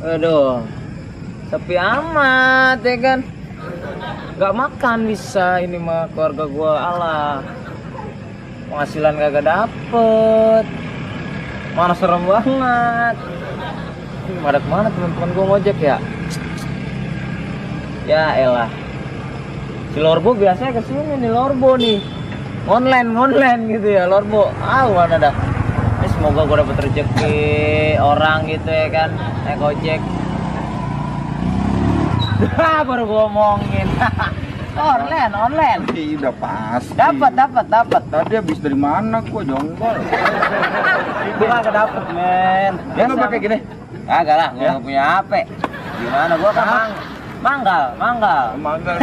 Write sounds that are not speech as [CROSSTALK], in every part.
Aduh, sepi amat ya kan. Gak makan bisa ini mah keluarga gua Allah. Penghasilan kagak dapet. Mana serem banget. Ini pada ke mana teman-teman gua ngojek ya? Ya elah. Si Lorbo biasanya ke sini nih Lorbo nih. Online, online gitu ya Lorbo. Ah mana dah. Semoga gua dapet rezeki orang gitu ya kan naik ojek. Ah, [LAUGHS] baru gua omongin. [LAUGHS] online, online. Ih, udah pasti. Dapat, dapat, dapat. Tadi habis dari mana gua jonggol? [LAUGHS] Gua kagak dapet, men. Ya nggak pakai gini. Kagak lah, gua Ya? nggak punya HP. Gimana gua kan mang manggal, manggal. Manggal.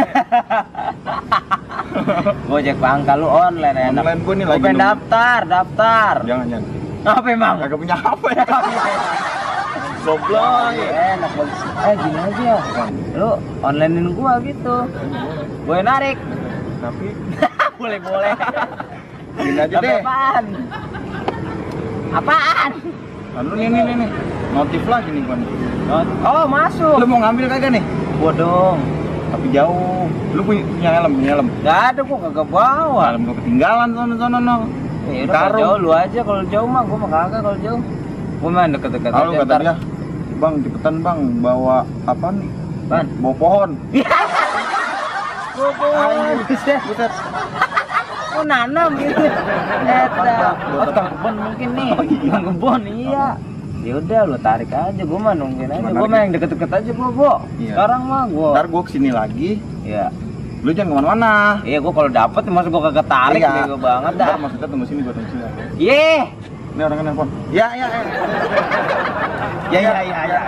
Gojek pangkal lu online enak. Online gua nih lagi pengen daftar, daftar. Jangan jangan. Apa emang? Kagak punya HP. [LAUGHS] Goblok. Enak bagus. Eh gini aja. Lu onlinein gua gitu. Gue narik. Tapi [LAUGHS] boleh boleh. gini aja deh. apaan? Apaan? Lalu nih nih nih. Notif lagi nih gua nih. Oh masuk. Lu mau ngambil kagak nih? Gua dong. Tapi jauh. Lu punya, punya helm, punya helm. Gak ada gua kagak bawa. Helm gua ketinggalan sono sono no. Ya udah kalau Taruh. jauh lu aja kalau jauh mah gua mah kagak kalau jauh. Gua main deket-deket Lalu aja kata ntar. dia, Bang, cepetan bang, bawa apa nih? Ban. Bawa pohon. Bawa. Buset, buset. Oh nanam gitu. Eta. Oh Buat tukang kebun mungkin nih. Oh, iya. Kebun iya. Ya udah lu tarik aja, gua mah nungguin aja. Gua narik. main deket-deket aja gua, Bo. Iya. Sekarang mah gua. Ntar gua ke sini lagi, Iya. Lu jangan ke mana-mana. Iya, gua kalau dapet masa gua kagak tarik Iya. bego banget dah. Ntar maksudnya tunggu sini gua tunggu sini. Ye. Ini orang nelfon. Ya, ya, ya. Ya ya ya ya.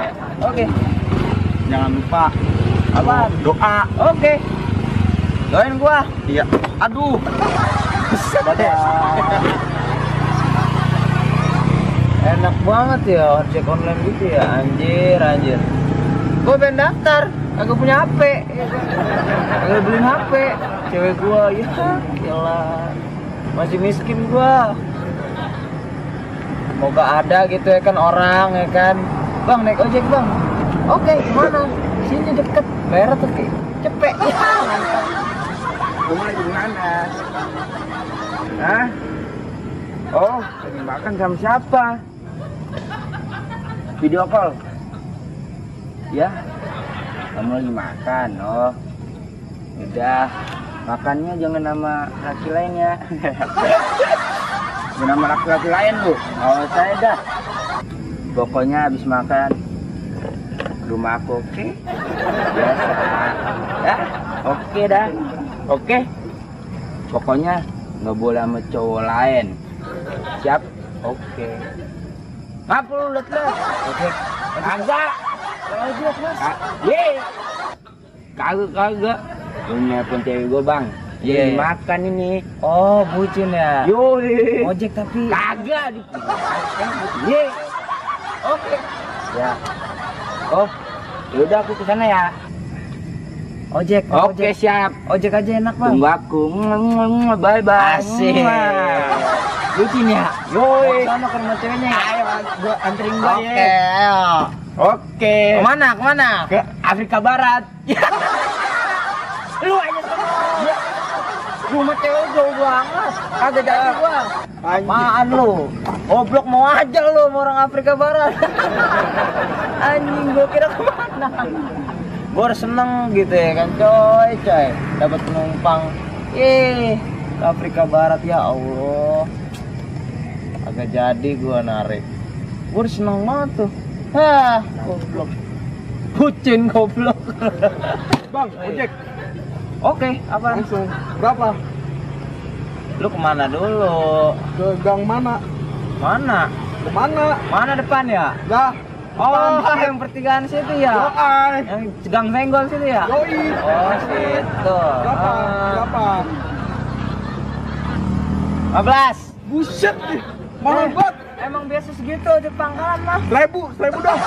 Oke. Jangan lupa Apaan? doa. Oke. Doain gua. Iya. Aduh. Enak banget ya ojek online gitu ya, anjir anjir. Gua pengen daftar, agak punya HP, ya kan? Agak beliin HP, cewek gua ya, yalah, masih miskin gua. Semoga ada gitu ya kan orang ya kan, bang naik ojek bang. Oke, ke mana? Sini deket, bayar tuh kayak cepet. Ya. Rumah lagi mana? Hah? Oh, lagi makan sama siapa? Video call. Ya, kamu lagi makan. Oh, udah. Makannya jangan nama laki lain ya. jangan nama laki-laki lain bu. Oh, saya dah. Pokoknya habis makan rumah aku oke. Biasa. Ya, oke dah. Oke. Pokoknya nggak boleh sama cowok lain. Siap? Oke. Ngapa lu liat? Oke. Kagak. Kagak mas. Ye. Kagak kagak. Lu nelpon cewek gua bang. Iya, iya. makan ini. Oh bucin ya. Yo. Ojek tapi. Kagak. di- Ye. Oke. Ya. Oh. Yaudah aku ke sana ya. Ojek. Oke, siap. Ojek aja enak bang. Tunggu aku. Bye bye. Asik. Bucin ya? Yoi. Sama ke rumah ceweknya. Ayo, gua anterin gua Oke, ya. ayo. Oke. Ke mana? Ke mana? Ke Afrika Barat. [LAUGHS] Lu aja sana. Rumah cewek jauh banget. Kagak jadi gua. Apaan lu? Goblok mau aja lu sama orang Afrika Barat. [LAUGHS] Anjing gua kira ke mana? Gua harus seneng gitu ya kan coy coy. Dapat penumpang. Ih, Afrika Barat ya Allah. Agak jadi gua narik. Gua udah seneng banget tuh. Hah, goblok. Bucin goblok. Bang, ojek. Oke, apa? Langsung. Berapa? Lu ke mana dulu? Ke gang mana? Mana? Ke mana? Mana depan ya? Dah. Oh, Depan. yang pertigaan situ ya? Doai. Yang gang senggol situ ya? Yoi. Oh, situ. Berapa? Berapa? 15. Buset nih. Mahal Eh, banget. Emang biasa segitu di pangkalan mah. Seribu, seribu dong.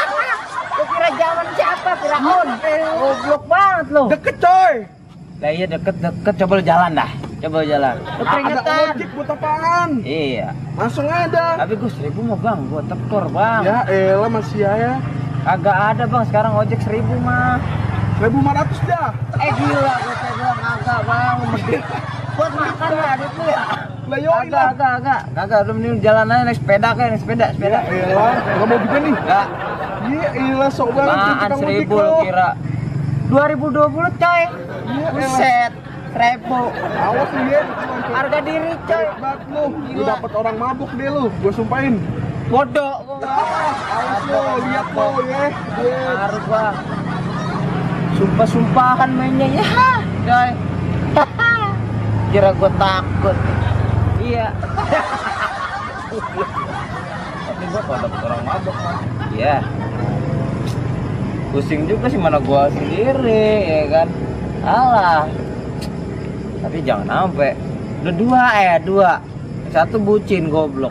[LAUGHS] Lu kira zaman siapa? Firaun. Goblok banget lu. Deket coy. Lah iya deket-deket coba lu jalan dah. Coba lu jalan. Lu Ada ojek buat apaan? Iya. Langsung ada. Tapi gue seribu mah bang, gua tekor bang. Ya elah masih ya. Agak ada bang, sekarang ojek seribu mah. 1500 dah. Eh gila, gue bilang agak bang. [LAUGHS] Buat makan ya adit lu ya. Lah Agak, agak, agak. Agak, lu mending jalan aja naik sepeda kayak naik sepeda, sepeda. Ya elah, enggak mau juga nih. Enggak, Iya, ilah sok banget maan seribu lo. lu kira. 2020 coy. Iya, Buset, seribu. Awas lu ya. Harga diri coy. Bat lu. Lu Gila. dapet orang mabuk deh lu. Gua sumpahin. Bodoh gua. Awas lo, lihat lo ya. Iya. Harus bang. Sumpah-sumpahan mainnya ya, coy. Kira gua takut. Iya. Tapi gua kalau dapet orang mabok. Iya. Pusing juga sih mana gua sendiri, ya kan. Alah. Tapi jangan sampai. Udah dua eh dua. Satu bucin goblok.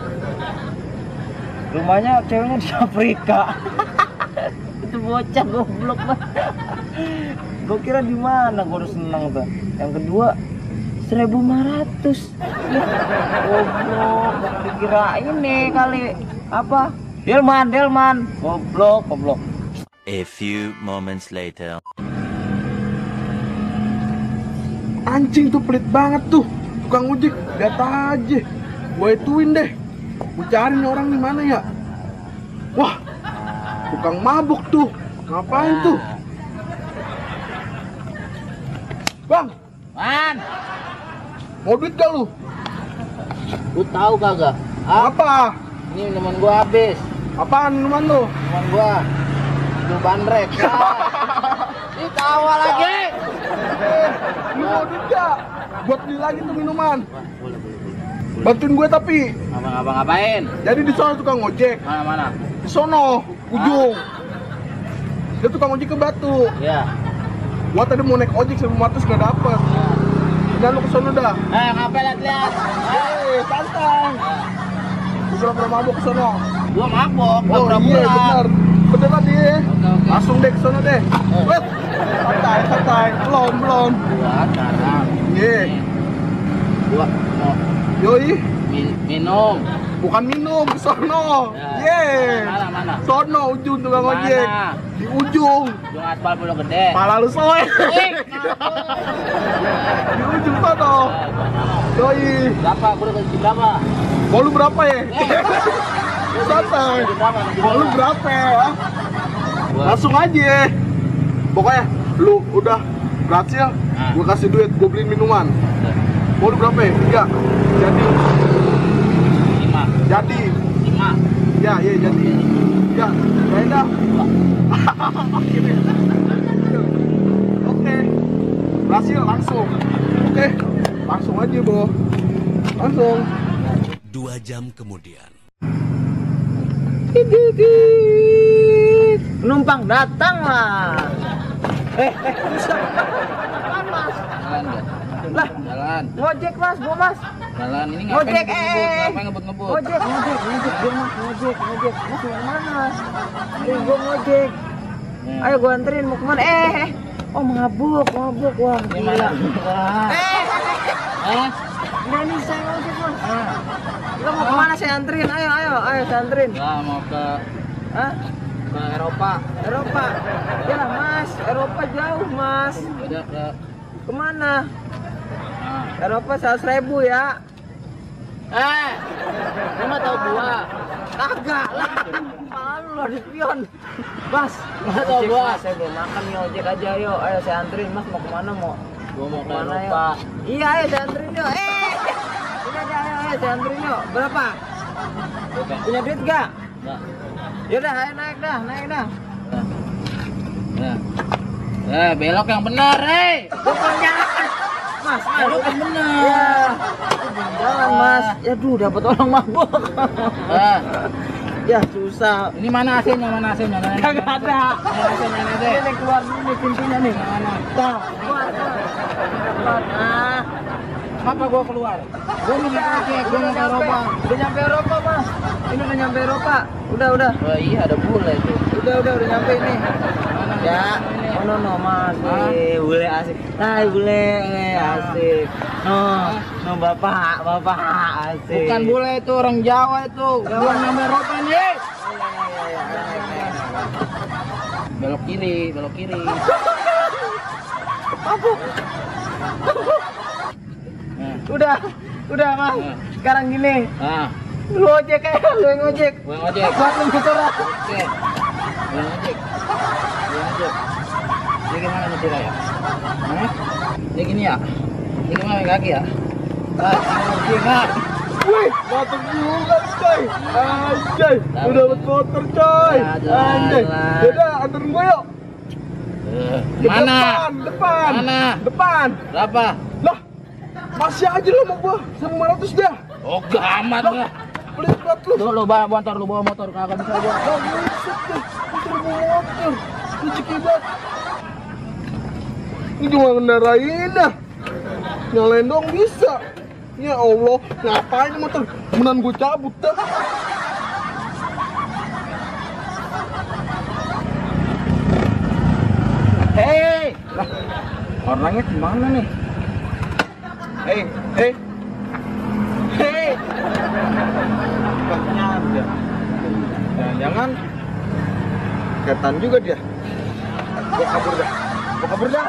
Rumahnya ceweknya di Afrika. [LAUGHS] itu bocah goblok banget. Gue kira di mana gue udah seneng tuh. Yang kedua 1500 Ya, goblok dikira ini kali apa Delman Delman goblok goblok A few moments later. Anjing tuh pelit banget tuh. Tukang ojek, lihat aja. Gua ituin deh. Gua cari nih orang di mana ya? Wah, tukang mabuk tuh. Ngapain tuh? Bang, Man mau duit gak lu? lu tahu kagak Apa? ini minuman gua habis Apaan minuman lu? minuman gua lu bandrek [LAUGHS] Ih tawa lagi Eh, lu mau duit gak? Buat beli lagi tuh minuman. Bantuin gue tapi. abang-abang ngapain Jadi di sana tukang ojek. mana mana Di sono, ujung. Dia tukang ojek ke Batu. ya Gua tadi mau naik ojek sama Matus gak dapet. Udah lu sono dah. eh ngapain lihat-lihat Eh, santai. Gua pura-pura mabuk gua mabok gua Oh iya pura-pura bener. Beneran dia. Oke, oke. Langsung deh ke sono deh. Eh. Wet. Santai, santai. Belum, belum. gua sekarang Iya. gua mau Yoi. min- minum Bukan minum, sono. Ya. Ye. mana mana Sono ujung tukang ojek. Di ujung. Ujung aspal pulau gede. Pala lu soe. [LAUGHS] Eh, Di ujung sono. Yoi. Berapa? Udah berapa? Mau lu berapa ya? Eh, Santai. kasih berapa? Kasih Mau lu berapa? ya? Langsung aja. Pokoknya lu udah berhasil, Nah. gue kasih duit, gue beliin minuman. Mau lu berapa ya? Tiga. Jadi, lima, jadi. lima. Ya, iya jadi. Ya, ya dah. [LAUGHS] Oke. Berhasil langsung. Oke. Langsung aja, Bo. Langsung. Dua jam kemudian. Penumpang datang lah. Eh, eh, mas? Lah, Jalan. ngojek mas, gua mas. Jalan ini Ngojek, ngapain eh, ngebut-ngebut? eh. Ngapain ngebut-ngebut? Ngojek, ngojek, ngojek, gua mas, ngojek, ngojek. Mas mau ke mana? Eh, gua ngojek. Ya. Ayo gua anterin mau ke mana? Eh, eh. Oh mabuk, mabuk, wah Ini gila. mana? Eh, eh, nih saya ngojek mas. Ah. Kita mau ke mana saya anterin? Ayo, ayo, ayo saya anterin. Lah mau ke Hah? ke Eropa. Eropa. Ya lah mas, Eropa jauh mas. Udah ke Ke mana? nah. Eropa seratus ribu ya. Eh, lu nggak tahu gua. Kagak lah. Malu lah di spion. Mas, tahu ojek, gua. Saya belum makan nih ojek aja ayo. Ayo saya anterin mas mau ke mana mau? Gua mau ke Eropa. yuk? Iya ayo saya anterin yuk. Eh, anterin yuk. Berapa? Punya duit gak? Nah. Yaudah ayo naik dah, naik dah. Nah. Nah. Eh, belok yang benar, eh. Bukan. Mas, mas. Belok yang benar. Ya, jalan mas. Ya duh dapat orang mabuk. Eh, ya susah. ini mana AC-nya? Mana AC-nya? Kagak ada. Mana AC-nya? Ini keluar dulu nih pintunya nih. Mana? Nah, keluar, keluar. Keluar. Nah, Apa gua keluar? Gua mau ojek, gua mau ke Eropa. Udah nyampe Eropa, Mas. Ini udah nyampe Eropa. Udah, udah. Wah, iya ada bule tuh. Udah, udah, udah nyampe ini. Ya, oh no no mas? Eh, bule asik. Hai bule, eh, asik. No, no bapak, bapak asik. Bukan bule itu orang Jawa itu. Gua nyampe Eropa nih. Oh, iya, iya, iya, belok kiri belok kiri Mabuk. [LAUGHS] Udah, udah mas. Hmm. Sekarang gini, nah lu ojek kayak lu yang ojek. gue ngojek Buat lu motoran. oke gue ngojek gue ngojek ini gimana nyetirnya ya Hah? ini gini ya ini gimana kaki ya ah ngerti nggak Wih, motor juga coy. Anjay, udah dapat motor coy. Jalan. Anjay. Yaudah, anterin gue yuk. Eh, mana Depan, depan. Mana? Depan. berapa Lah, masih aja lo sama gua. Sama 500 dah. oh gak amat lah Pelit banget lu. lu lu bawa motor lu bawa motor kagak bisa gua Lah, buset deh. Motor bawa motor. Rezeki banget. Ini cuma ngendarain dah. Nyalain dong bisa. Ya Allah, ngapain motor? Kemudian gue cabut dah. Hei, lah orangnya di mana nih? Hei, hei, hei. Kayaknya ada. Jangan, ketan juga dia. Gua kabur dah, gua kabur dah.